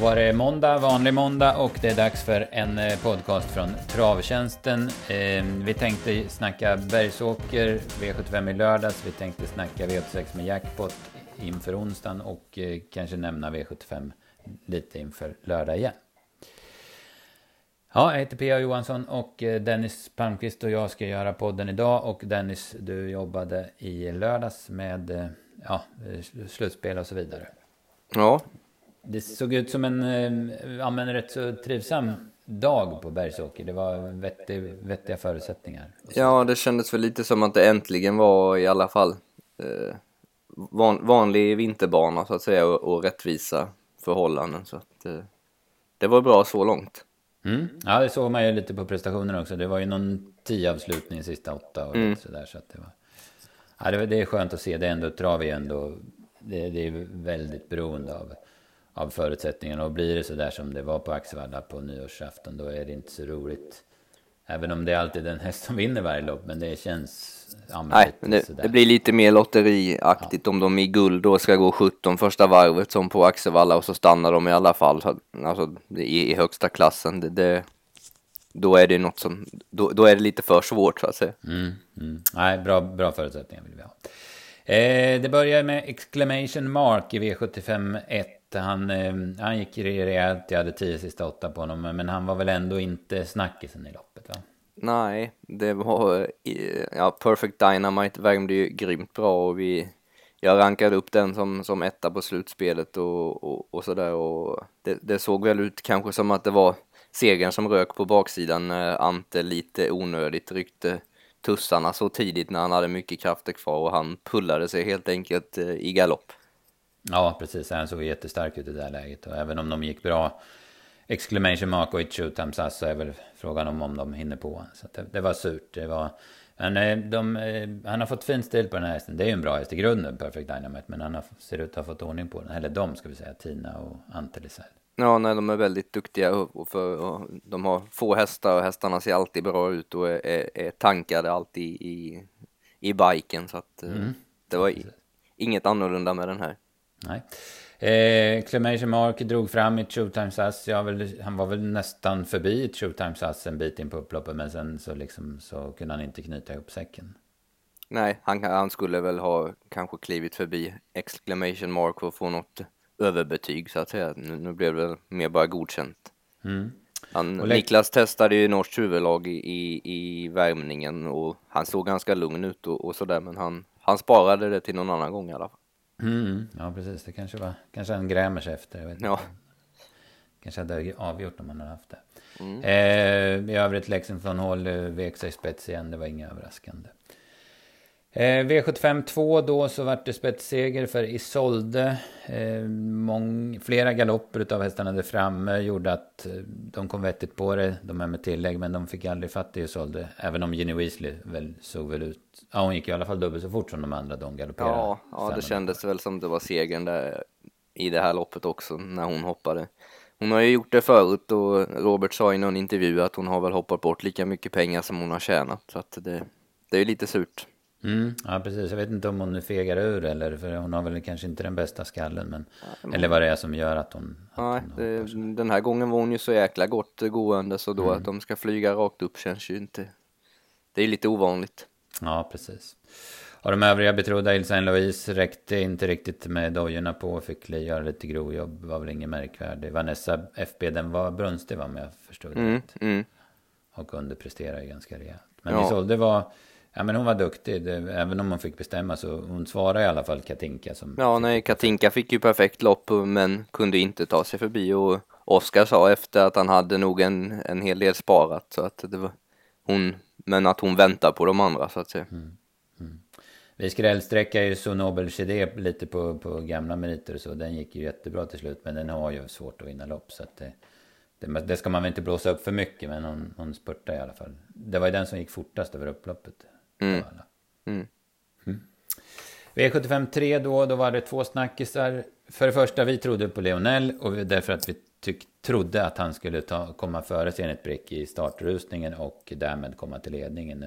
var det måndag, vanlig måndag och det är dags för en eh, podcast från Travtjänsten. Ehm, vi tänkte snacka Bergsåker, V75 i lördags. Vi tänkte snacka V86 med jackpot inför onsdagen och eh, kanske nämna V75 lite inför lördag igen. Ja, jag heter Pia Johansson och eh, Dennis Palmqvist och jag ska göra podden idag. Och Dennis, du jobbade i lördags med ja, slutspel och så vidare. Ja, det såg ut som en, eh, ja, men rätt så trivsam dag på Bergsåker. Det var vettig, vettiga förutsättningar. Ja, det kändes väl lite som att det äntligen var i alla fall eh, van, vanlig vinterbana så att säga och, och rättvisa förhållanden. Så att, eh, det var bra så långt. Mm. Ja, det såg man ju lite på prestationerna också. Det var ju någon tio avslutning i sista åtta och mm. sådär. Så att det, var, ja, det, det är skönt att se. Det är ändå trav är ändå, det, det är väldigt beroende av av förutsättningarna. Och blir det så där som det var på Axevalla på nyårsafton, då är det inte så roligt. Även om det är alltid den häst som vinner varje lopp, men det känns... Ja, Nej, det, det, blir lite mer lotteriaktigt ja. om de i guld då ska gå 17 första varvet som på Axevalla och så stannar de i alla fall alltså, i, i högsta klassen. Det, det, då är det något som, då, då, är det lite för svårt så att säga. Mm, mm. Nej, bra, bra förutsättningar vill vi ha. Eh, det börjar med exclamation mark i V75 1 han, eh, han gick rejält, jag hade tio sista åtta på honom, men han var väl ändå inte snackisen i loppet va? Nej, det var, ja, Perfect Dynamite värmde ju grymt bra och vi, jag rankade upp den som, som etta på slutspelet och, och, och sådär och det, det, såg väl ut kanske som att det var segern som rök på baksidan när Ante lite onödigt ryckte tussarna så tidigt när han hade mycket krafter kvar och han pullade sig helt enkelt eh, i galopp. Ja, precis. Han såg jättestark ut i det här läget. Och även om de gick bra, exclamation mark och ett shoot times us, så är väl frågan om, om de hinner på. Så det, det, var surt. Det var, men eh, de, eh, han har fått fin stil på den här hästen. Det är ju en bra häst i grunden, Perfect Dynamite. Men han har, ser ut att ha fått ordning på den. Eller de, ska vi säga. Tina och Ante Ja, nej, de är väldigt duktiga och, för, och de har få hästar och hästarna ser alltid bra ut och är, är, är tankade alltid i, i biken. Så att eh, mm. det var inget annorlunda med den här. Nej. Eh, Clemation Mark drog fram i Showtime SAS. han var väl nästan förbi ett Showtime SAS en bit in på upploppet. Men sen så, liksom, så kunde han inte knyta ihop säcken. Nej, han, han skulle väl ha kanske klivit förbi Exclamation Mark för att få något överbetyg så att säga. Nu, nu blev det mer bara godkänt. Mm. Han, Niklas testade ju norskt huvudlag i, i, i värmningen och han såg ganska lugn ut och, och sådär men han, han sparade det till någon annan gång i alla fall. Mm, ja, precis. Det kanske var, kanske han grämer sig efter. Jag vet ja. Kanske hade avgjort om han hade haft det. Mm. Eh, I övrigt Lexington Hall eh, vek sig spets igen. Det var inget överraskande. Eh, V75 2 då så vart det spetsseger för Isolde. Eh, mång, flera galopper av hästarna där framme gjorde att eh, de kom vettigt på det. De här med tillägg men de fick aldrig fatt i Isolde. Även om Ginny Weasley väl såg väl ut. Ja hon gick i alla fall dubbelt så fort som de andra. De galopperade. Ja, ja det kändes väl som det var segern där i det här loppet också när hon hoppade. Hon har ju gjort det förut och Robert sa i någon intervju att hon har väl hoppat bort lika mycket pengar som hon har tjänat. Så att det, det är lite surt. Mm, ja, precis. Jag vet inte om hon nu fegar ur eller för hon har väl kanske inte den bästa skallen. Men, ja, eller vad det är som gör att hon... Att nej, hon det, den här gången var hon ju så jäkla gott gående så då mm. att de ska flyga rakt upp känns ju inte... Det är lite ovanligt. Ja, precis. Och de övriga betrodda Ilsa Louise räckte inte riktigt med dojorna på och fick göra lite grovjobb. var väl inget märkvärdigt. Vanessa FB, den var brunstig va, om jag förstod mm, rätt. Mm. Och underpresterade ganska rejält. Men ja. Isolde var Ja men hon var duktig, det, även om hon fick bestämma så hon svarade i alla fall Katinka som... Ja nej, Katinka fick ju perfekt lopp men kunde inte ta sig förbi och Oskar sa efter att han hade nog en, en hel del sparat så att det var hon, men att hon väntar på de andra så att säga. Mm. Mm. Vi skrällsträckade ju så Nobel Chidé lite på, på gamla meriter så, den gick ju jättebra till slut men den har ju svårt att vinna lopp så att det, det, det ska man väl inte blåsa upp för mycket men hon, hon spurtade i alla fall. Det var ju den som gick fortast över upploppet. Mm. Mm. Mm. V75 3 då, då var det två snackisar. För det första, vi trodde på Leonel och därför att vi tyck, trodde att han skulle ta, komma före Zenit Brick i startrusningen och därmed komma till ledningen.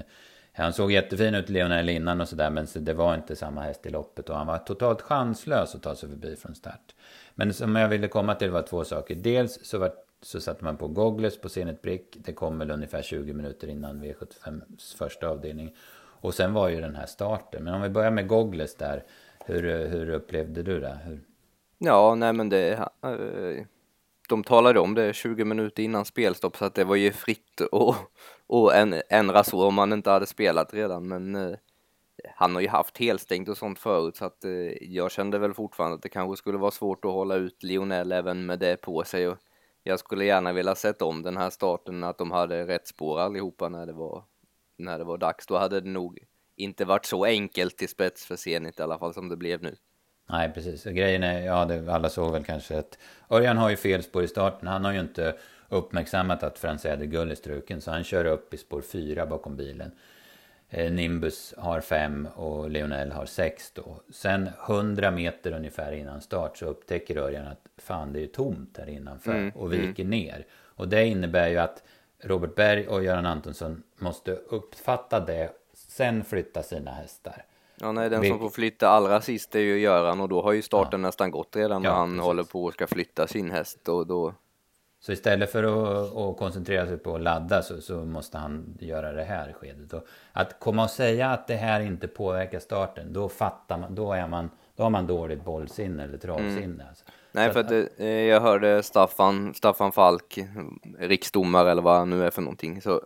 Han såg jättefin ut Lionel innan och sådär men det var inte samma häst i loppet och han var totalt chanslös att ta sig förbi från start. Men som jag ville komma till var två saker. Dels så, var, så satte man på Goggles på Zenit Brick. Det kom väl ungefär 20 minuter innan V75s första avdelning. Och sen var ju den här starten. Men om vi börjar med Goggles där. Hur, hur upplevde du det? Hur... Ja, nej men det... Eh, de talade om det 20 minuter innan spelstopp så att det var ju fritt att, att ändra så om man inte hade spelat redan. Men eh, han har ju haft helstängt och sånt förut så att eh, jag kände väl fortfarande att det kanske skulle vara svårt att hålla ut Lionel även med det på sig. Och jag skulle gärna vilja sett om den här starten att de hade rätt spår allihopa när det var när det var dags. Då hade det nog inte varit så enkelt till spets för Zenit i alla fall som det blev nu. Nej, precis. Grejen är, ja, det, alla såg väl kanske att Örjan har ju fel spår i starten. Han har ju inte uppmärksammat att Frans Ädergull är struken, så han kör upp i spår 4 bakom bilen. Eh, Nimbus har 5 och Lionel har 6 då. Sen 100 meter ungefär innan start så upptäcker Örjan att fan det är ju tomt här innanför mm, och viker mm. ner. Och det innebär ju att Robert Berg och Göran Antonsson måste uppfatta det, sen flytta sina hästar. Ja, nej, den Vil som får flytta allra sist är ju Göran och då har ju starten ja. nästan gått redan när ja, han precis. håller på och ska flytta sin häst och då... Så istället för att, att koncentrera sig på att ladda så, så, måste han göra det här skedet. Och att komma och säga att det här inte påverkar starten, då fattar man, då är man, då har man dåligt bollsinne eller travsinne. Mm. Alltså. Nej, för att, eh, jag hörde Staffan, Staffan Falk, riksdomare eller vad han nu är för någonting, så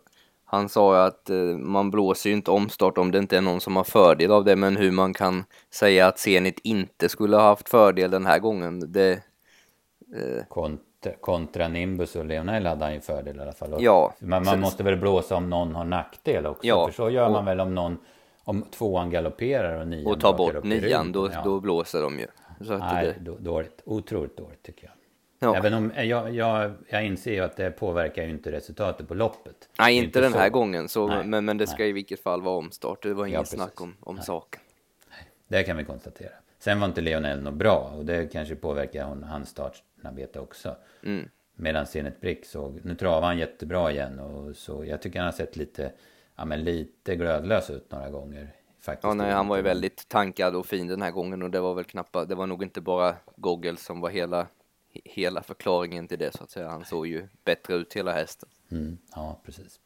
han sa att eh, man blåser ju inte omstart om det inte är någon som har fördel av det, men hur man kan säga att Zenit inte skulle ha haft fördel den här gången, det... Eh... Kontra, kontra Nimbus och Leonel hade han ju fördel i alla fall. Ja. Man, man måste väl blåsa om någon har nackdel också, ja, för så gör man väl om någon om tvåan galopperar och nian Och tar bort nian, då, ja. då blåser de ju. Så Nej, det... dåligt. Otroligt dåligt tycker jag. Ja. Även om jag, jag, jag inser ju att det påverkar ju inte resultatet på loppet. Nej, inte, inte den här gången, så, Nej. men, men det ska Nej. i vilket fall vara omstart. Det var inget ja, snack om, om saken. Det kan vi konstatera. Sen var inte Leonel något bra och det kanske påverkar hon, hans startarbete också. Mm. Medan Zenit Brick såg, nu travar han jättebra igen och så jag tycker han har sett lite, ja men lite glödlös ut några gånger Faktiskt. Ja, nej, han var ju väldigt tankad och fin den här gången och det var väl knappast, det var nog inte bara Goggle som var hela, hela förklaringen till det så att säga. Han såg ju bättre ut hela hästen. Mm, ja, precis.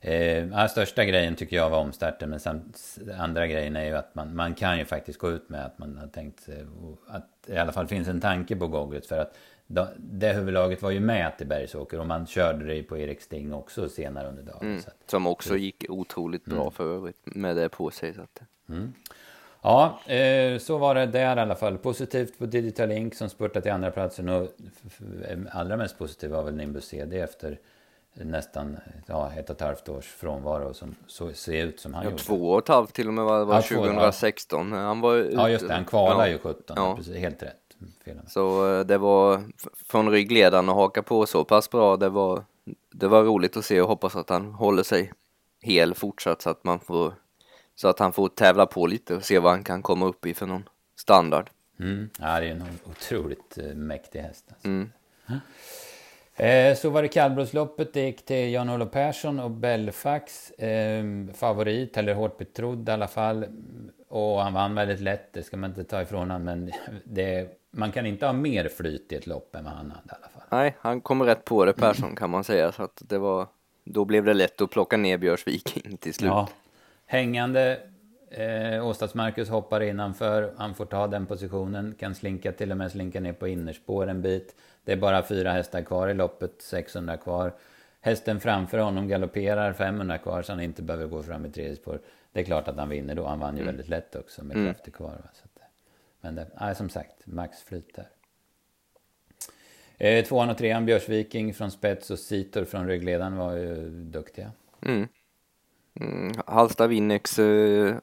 Eh, största grejen tycker jag var omstarten, men samt, andra grejen är ju att man, man kan ju faktiskt gå ut med att man har tänkt att det i alla fall finns en tanke på Gogglet för att det huvudlaget var ju med till Bergsåker och man körde det på Erik Sting också senare under dagen. Mm, som också gick otroligt bra mm. för övrigt med det på sig. Så att... mm. Ja, eh, så var det där i alla fall. Positivt på Digital Link som spurtade till andra platsen och allra mest positivt var väl Nimbus CD efter nästan ja, ett och ett halvt års frånvaro som så ser ut som han ja, gjorde. Två och ett halvt till och med var, var ja, 2016. Ja. Han var Ja, just det. Han kvalade ja. ju 17. Ja. Precis, helt rätt. Så eh, det var från ryggledaren att haka på så pass bra. Det var, det var roligt att se och hoppas att han håller sig hel fortsatt så att man får så att han får tävla på lite och se vad han kan komma upp i för någon standard. Mm. Ja, det är en otroligt uh, mäktig häst. Alltså. Mm. Eh, så var det kallblodsloppet, det gick till Jan-Olof Persson och Belfax. Eh, favorit, eller hårt betrodd i alla fall. Och han vann väldigt lätt, det ska man inte ta ifrån honom. Men det, man kan inte ha mer flyt i ett lopp än vad han hade i alla fall. Nej, han kom rätt på det Persson kan man säga. Så att det var, då blev det lätt att plocka ner Björsviking till slut. Ja. Hängande eh, Åstads Marcus hoppar innanför, han får ta den positionen, kan slinka till och med slinka ner på innerspår en bit. Det är bara fyra hästar kvar i loppet, 600 kvar. Hästen framför honom galopperar 500 kvar så han inte behöver gå fram i tredje spår. Det är klart att han vinner då, han vann ju mm. väldigt lätt också med mm. krafter kvar. Va? Så att, men det, nej, som sagt, max flyt där. Eh, tvåan och trean, Björsviking från spets och Sitor från ryggledaren var ju duktiga. Mm. Mm, Halsta Winnex eh,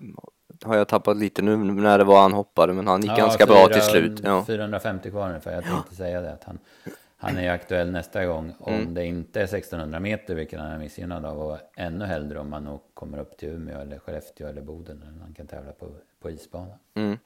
har jag tappat lite nu när det var han hoppade, men han gick ja, ganska 4, bra till slut. Ja. 450 kvar ungefär, jag tänkte säga det. Att han, han är aktuell nästa gång. Om mm. det inte är 1600 meter, vilket han är missgynnad av. Och ännu hellre om man nog kommer upp till Umeå eller Skellefteå eller Boden. Där man kan tävla på, på isbana. Mm.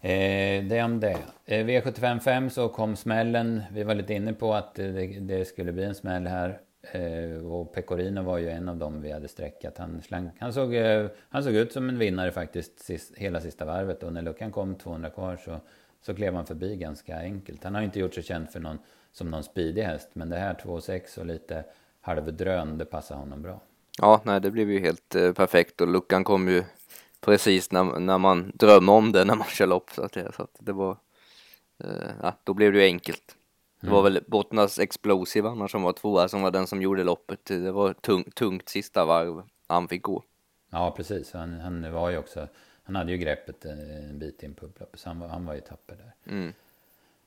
Eh, det om det. Eh, V755 så kom smällen. Vi var lite inne på att det, det skulle bli en smäll här. Eh, och Pecorino var ju en av dem vi hade sträckat. Han, slank, han, såg, eh, han såg ut som en vinnare faktiskt sist, hela sista varvet. Och när luckan kom 200 kvar så, så klev han förbi ganska enkelt. Han har inte gjort sig känd för någon, som någon speedig häst. Men det här 2,6 och lite halvdrön, det passar honom bra. Ja, nej det blev ju helt eh, perfekt och luckan kom ju precis när, när man drömmer om det när man kör lopp så att, det, så att det var, eh, ja, då blev det ju enkelt. Det var mm. väl Bottnas Explosive annars som var tvåa som var den som gjorde loppet. Det var tung, tungt sista varv han fick gå. Ja, precis. Han, han var ju också, han hade ju greppet en bit in på upploppet, så han var, han var ju tapper där. Mm.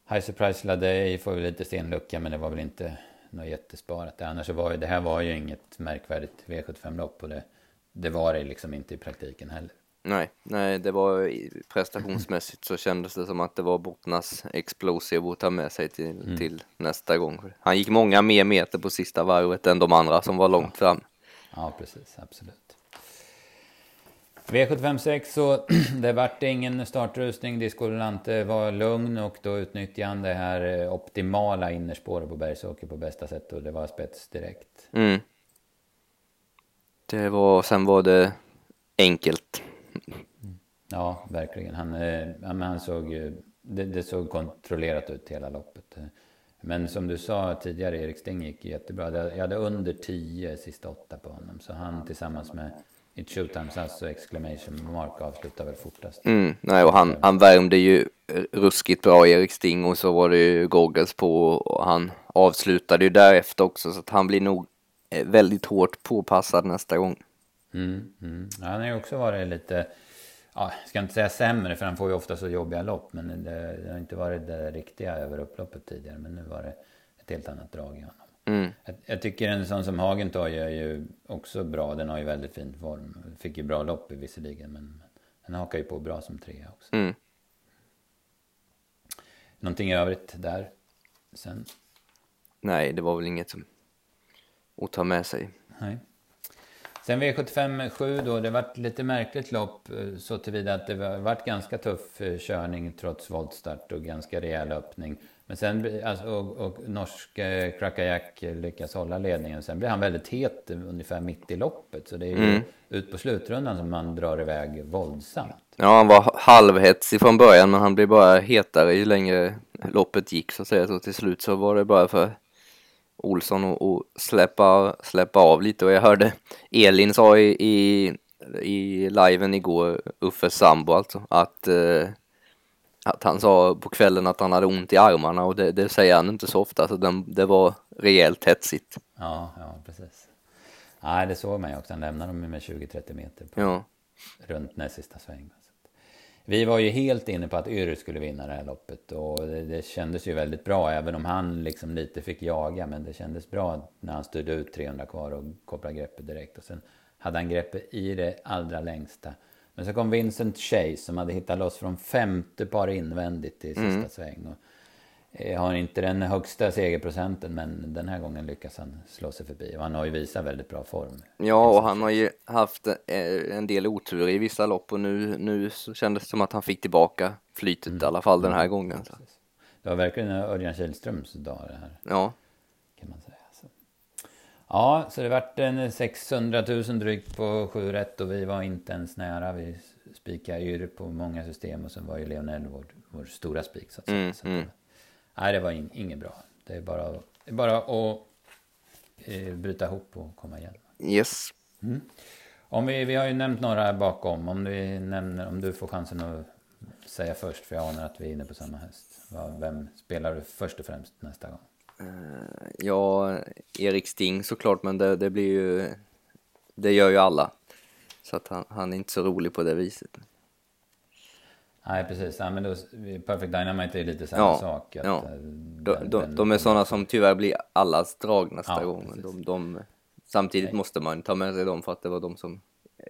High Surprise Ladej får väl lite sen lucka, men det var väl inte något jättesparat. Annars så var ju, det här var ju inget märkvärdigt V75-lopp och det, det var det liksom inte i praktiken heller. Nej, nej, det var prestationsmässigt så kändes det som att det var Bottnas Explosive att ta med sig till, mm. till nästa gång. Han gick många mer meter på sista varvet än de andra som var långt fram. Ja, precis, absolut. V756 så det vart ingen startrusning. Disco Lante var lugn och då utnyttjade han det här eh, optimala innerspåret på Bergsåker på bästa sätt och det var spets direkt. Mm. Det var, sen var det enkelt. Ja, verkligen. Han, eh, han såg, eh, det, det, såg kontrollerat ut hela loppet. Men som du sa tidigare, Erik Sting gick jättebra. Jag hade under 10 sista åtta på honom. Så han tillsammans med It Showtimes alltså exclamation mark avslutar väl fortast. Mm, nej, och han, han värmde ju ruskigt bra Erik Sting och så var det ju goggles på och han avslutade ju därefter också så att han blir nog eh, väldigt hårt påpassad nästa gång. Mm, mm. Ja, han har ju också varit lite, ja, jag ska inte säga sämre för han får ju ofta så jobbiga lopp. Men det, det har inte varit det riktiga över upploppet tidigare. Men nu var det ett helt annat drag i honom. Mm. Jag, jag, tycker en sån som Hagentorg är ju också bra. Den har ju väldigt fin form. Fick ju bra lopp visserligen. Men den hakar ju på bra som trea också. Mm. Någonting i övrigt där sen? Nej, det var väl inget som att ta med sig. Nej. Sen V75 7 då, det vart lite märkligt lopp eh, så tillvida att det vart ganska tuff eh, körning trots voltstart och ganska rejäl öppning. Men sen, alltså, och, och norsk eh, Krakajack lyckas hålla ledningen. Sen blir han väldigt het ungefär mitt i loppet. Så det är mm. ut på slutrundan som man drar iväg våldsamt. Ja, han var halvhetsig från början men han blev bara hetare ju längre loppet gick så att säga. Så till slut så var det bara för Olsson och, och släppa, släppa av lite och jag hörde Elin sa i, i, i liven igår, Uffes sambo alltså, att, eh, att han sa på kvällen att han hade ont i armarna och det, det säger han inte så ofta så den, det var rejält hetsigt. Ja, ja precis. Nej, det såg man ju också. Han lämnade dem med 20-30 meter på, ja. runt näst sista sväng. Vi var ju helt inne på att Yr skulle vinna det här loppet och det, det, kändes ju väldigt bra även om han liksom lite fick jaga men det kändes bra när han styrde ut 300 kvar och kopplade greppet direkt och sen hade han greppet i det allra längsta. Men så kom Vincent Chase som hade hittat loss från femte par invändigt i sista mm. sväng. Och har inte den högsta segerprocenten men den här gången lyckas han slå sig förbi och han har ju visat väldigt bra form. Ja och han har ju haft eh, en del otur i vissa lopp och nu, nu så kändes det som att han fick tillbaka flytet mm. i alla fall den här mm. gången. Så. Det var verkligen Örjan Kihlströms dag det här. Ja. Kan man säga. Så. Ja, så det vart en 600 000 drygt på 7 rätt och vi var inte ens nära. Vi spikade yr på många system och sen var ju Leonel vår, vår stora spik så att säga. Mm, så att, mm. Nej, det var in, inget bra. Det är bara, det är bara att eh, bryta ihop och komma igen. Yes. Mm. Om vi, vi har ju nämnt några bakom. Om, vi nämner, om du får chansen att säga först, för jag anar att vi är inne på samma häst. Vem spelar du först och främst nästa gång? Uh, ja, Erik Sting såklart, men det, det blir ju... Det gör ju alla. Så att han, han är inte så rolig på det viset. Nej, precis. Ja, men då, Perfect Dynamite är lite samma ja, sak. Att, ja. Eh, de, de, de är sådana som tyvärr blir allas drag nästa ja, gång. De, de, samtidigt Nej. måste man ta med sig dem för att det var de som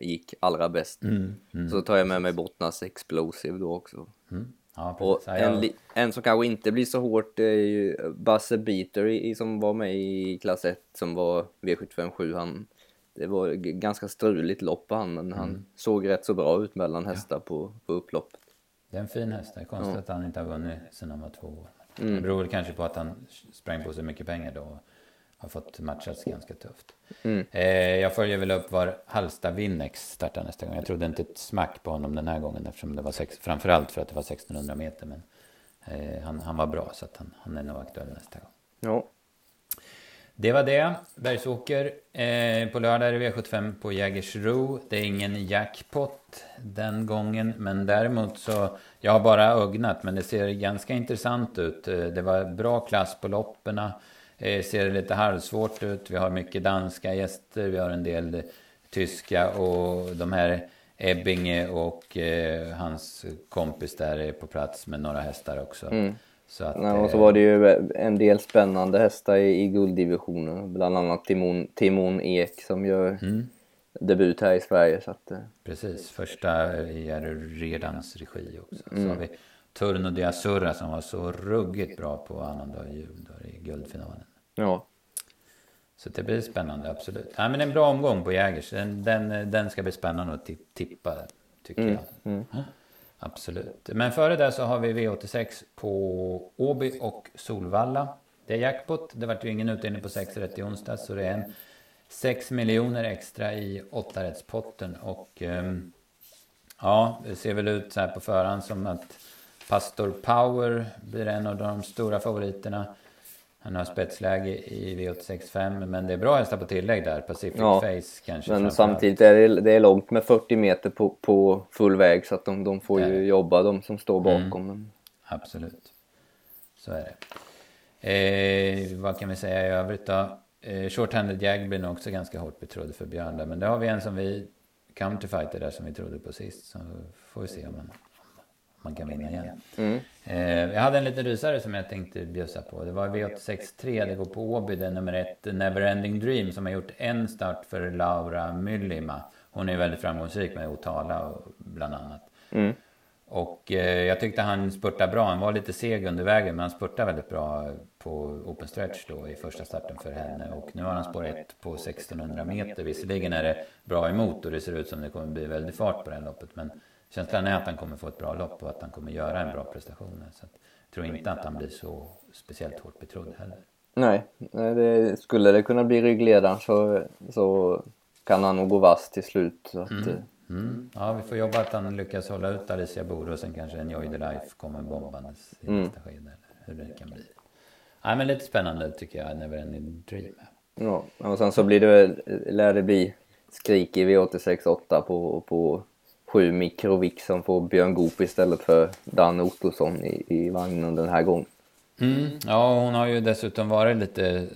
gick allra bäst. Mm, mm, så tar jag med mig Bottnas Explosive då också. Mm. Ja, och en, en, som kanske inte blir så hårt är ju Basse Beater i, som var med i klass 1 som var V757. Han, det var ganska struligt lopp på han men han mm. såg rätt så bra ut mellan hästar på, på upploppet. Det är en fin häst. Det är konstigt ja. att han inte har vunnit sedan han var två år. Mm. Det beror kanske på att han sprang på sig mycket pengar då och har fått matchats ganska tufft. Mm. Eh, jag följer väl upp var Halsta Winnex startar nästa gång. Jag trodde inte ett smack på honom den här gången eftersom det var sex, framförallt för att det var 1600 meter. Men eh, han, han var bra så att han, han är nog aktuell nästa gång. Ja. Det var det. Bergsåker. Eh, på lördag är det V75 på Jägersro. Det är ingen jackpot den gången. Men däremot så, jag har bara ögnat men det ser ganska intressant ut. Eh, det var bra klass på loppen. Eh, ser lite halvsvårt ut. Vi har mycket danska gäster. Vi har en del tyska och de här Ebbinge och eh, hans kompis där är på plats med några hästar också. Mm. Så att, ja, och så var det ju en del spännande hästar i, i gulddivisionen. Bland annat Timon, Timon Ek som gör mm. debut här i Sverige. Så att, eh. Precis, första i Redans regi också. Mm. Så har vi Turno de Azurra som var så ruggigt bra på annandag jul i guldfinalen. Ja. Så det blir spännande, absolut. Ja, men en bra omgång på Jägers. Den, den, den ska bli spännande att tippa, tycker mm. jag. Mm. Absolut. Men före det så har vi V86 på Åby och Solvalla. Det är jackpot. Det vart ju ingen utdelning på 6 rätt i onsdags. Så det är en 6 miljoner extra i åttarättspotten. Och um, ja, det ser väl ut så här på förhand som att Pastor Power blir en av de stora favoriterna. Han har spetsläge i V865 men det är bra hästar på tillägg där. Pacific ja, Face kanske. Men samtidigt är det, det är långt med 40 meter på, på full väg så att de, de får ju jobba de som står mm. bakom. Mm. Absolut. Så är det. Eh, vad kan vi säga i övrigt då? Eh, Short-handed Jag blir nog också ganska hårt betrodd för Björn där. Men det har vi en som vi counterfighter där som vi trodde på sist. Så får vi se om man man kan vinna igen. Mm. Eh, jag hade en liten rysare som jag tänkte bjussa på. Det var V863, det går på Åby, det är nummer ett, Neverending Dream, som har gjort en start för Laura Myllima. Hon är väldigt framgångsrik med Otala bland annat. Mm. Och eh, jag tyckte han spurtade bra. Han var lite seg under vägen, men han spurtade väldigt bra på Open Stretch då i första starten för henne. Och nu har han spår 1 på 1600 meter. Visserligen är det bra emot och det ser ut som det kommer bli väldigt fart på det här loppet. Men känslan är att han kommer få ett bra lopp och att han kommer göra en bra prestation. Så jag tror inte att han blir så speciellt hårt betrodd heller. Nej, det, skulle det kunna bli ryggledaren så, så kan han nog gå vass till slut. Så att, mm. Mm. Ja, vi får jobba att han lyckas hålla ut Alicia Boro och sen kanske Enjoy the Life kommer bombandes i mm. nästa skede. Hur det kan bli. Ja, men lite spännande tycker jag, Never Ending Dream. Ja, och sen så blir det, lär det bli skrik i V86.8 på, på 7 mikrovik som får Björn Goop istället för Dan Ottosson i, i vagnen den här gången. Mm. Ja, hon har ju dessutom varit lite,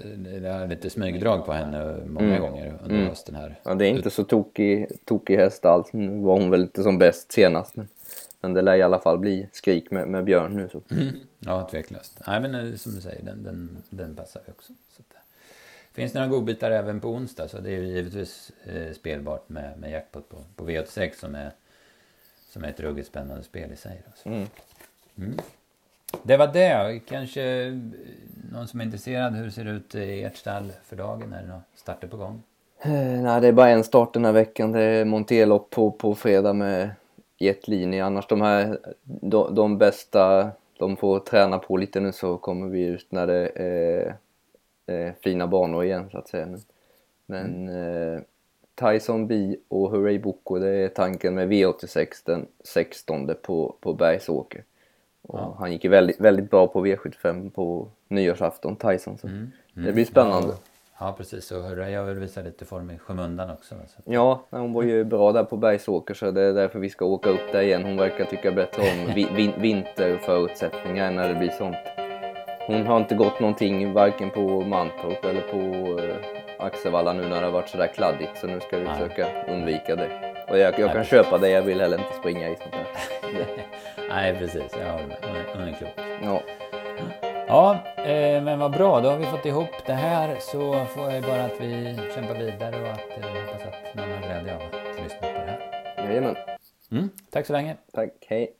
lite smygdrag på henne många mm. gånger under mm. hösten här. Ja, det är inte så tokig, tokig häst alls. Nu var hon väl lite som bäst senast. Men, men det lär i alla fall bli skrik med, med Björn nu. Så. Mm. Ja, tveklöst. Nej, men eh, som du säger, den, den, den passar ju också. Så att, finns det några godbitar även på onsdag så det är ju givetvis eh, spelbart med, med jackpot på, på V86 som är som är ett ruggigt spännande spel i sig. Då, mm. Mm. Det var det. Kanske någon som är intresserad. Hur ser det ut i ert stall för dagen? Är det några starter på gång? Eh, nej, det är bara en start den här veckan. Det är Montelopp på, på fredag med jetlinje. Annars de här, de, de bästa, de får träna på lite nu så kommer vi ut när det är, är fina banor igen så att säga. Men mm. eh, Tyson B och Hurray Boko, det är tanken med V86 den 16 på, på Bergsåker. Och ja. Han gick ju väldigt, väldigt bra på V75 på nyårsafton, Tyson. Så mm. Mm. Det blir spännande. Ja, ja precis, och Hurray har väl visat lite form i skymundan också. Så. Ja, hon var ju bra där på Bergsåker så det är därför vi ska åka upp där igen. Hon verkar tycka bättre om vi, vinterförutsättningar när det blir sånt. Hon har inte gått någonting varken på Mantorp eller på eh, Axevalla nu när det har varit sådär kladdigt så nu ska vi Nej. försöka undvika det. Och jag, jag kan köpa det, jag vill heller inte springa i sånt där. Nej precis, jag håller med. Hon är klok. Ja. Ja, eh, men vad bra. Då har vi fått ihop det här så får jag bara att vi kämpar vidare och att eh, hoppas att någon har glädje av att lyssna på det här. Jajamän. Mm, tack så länge. Tack, hej.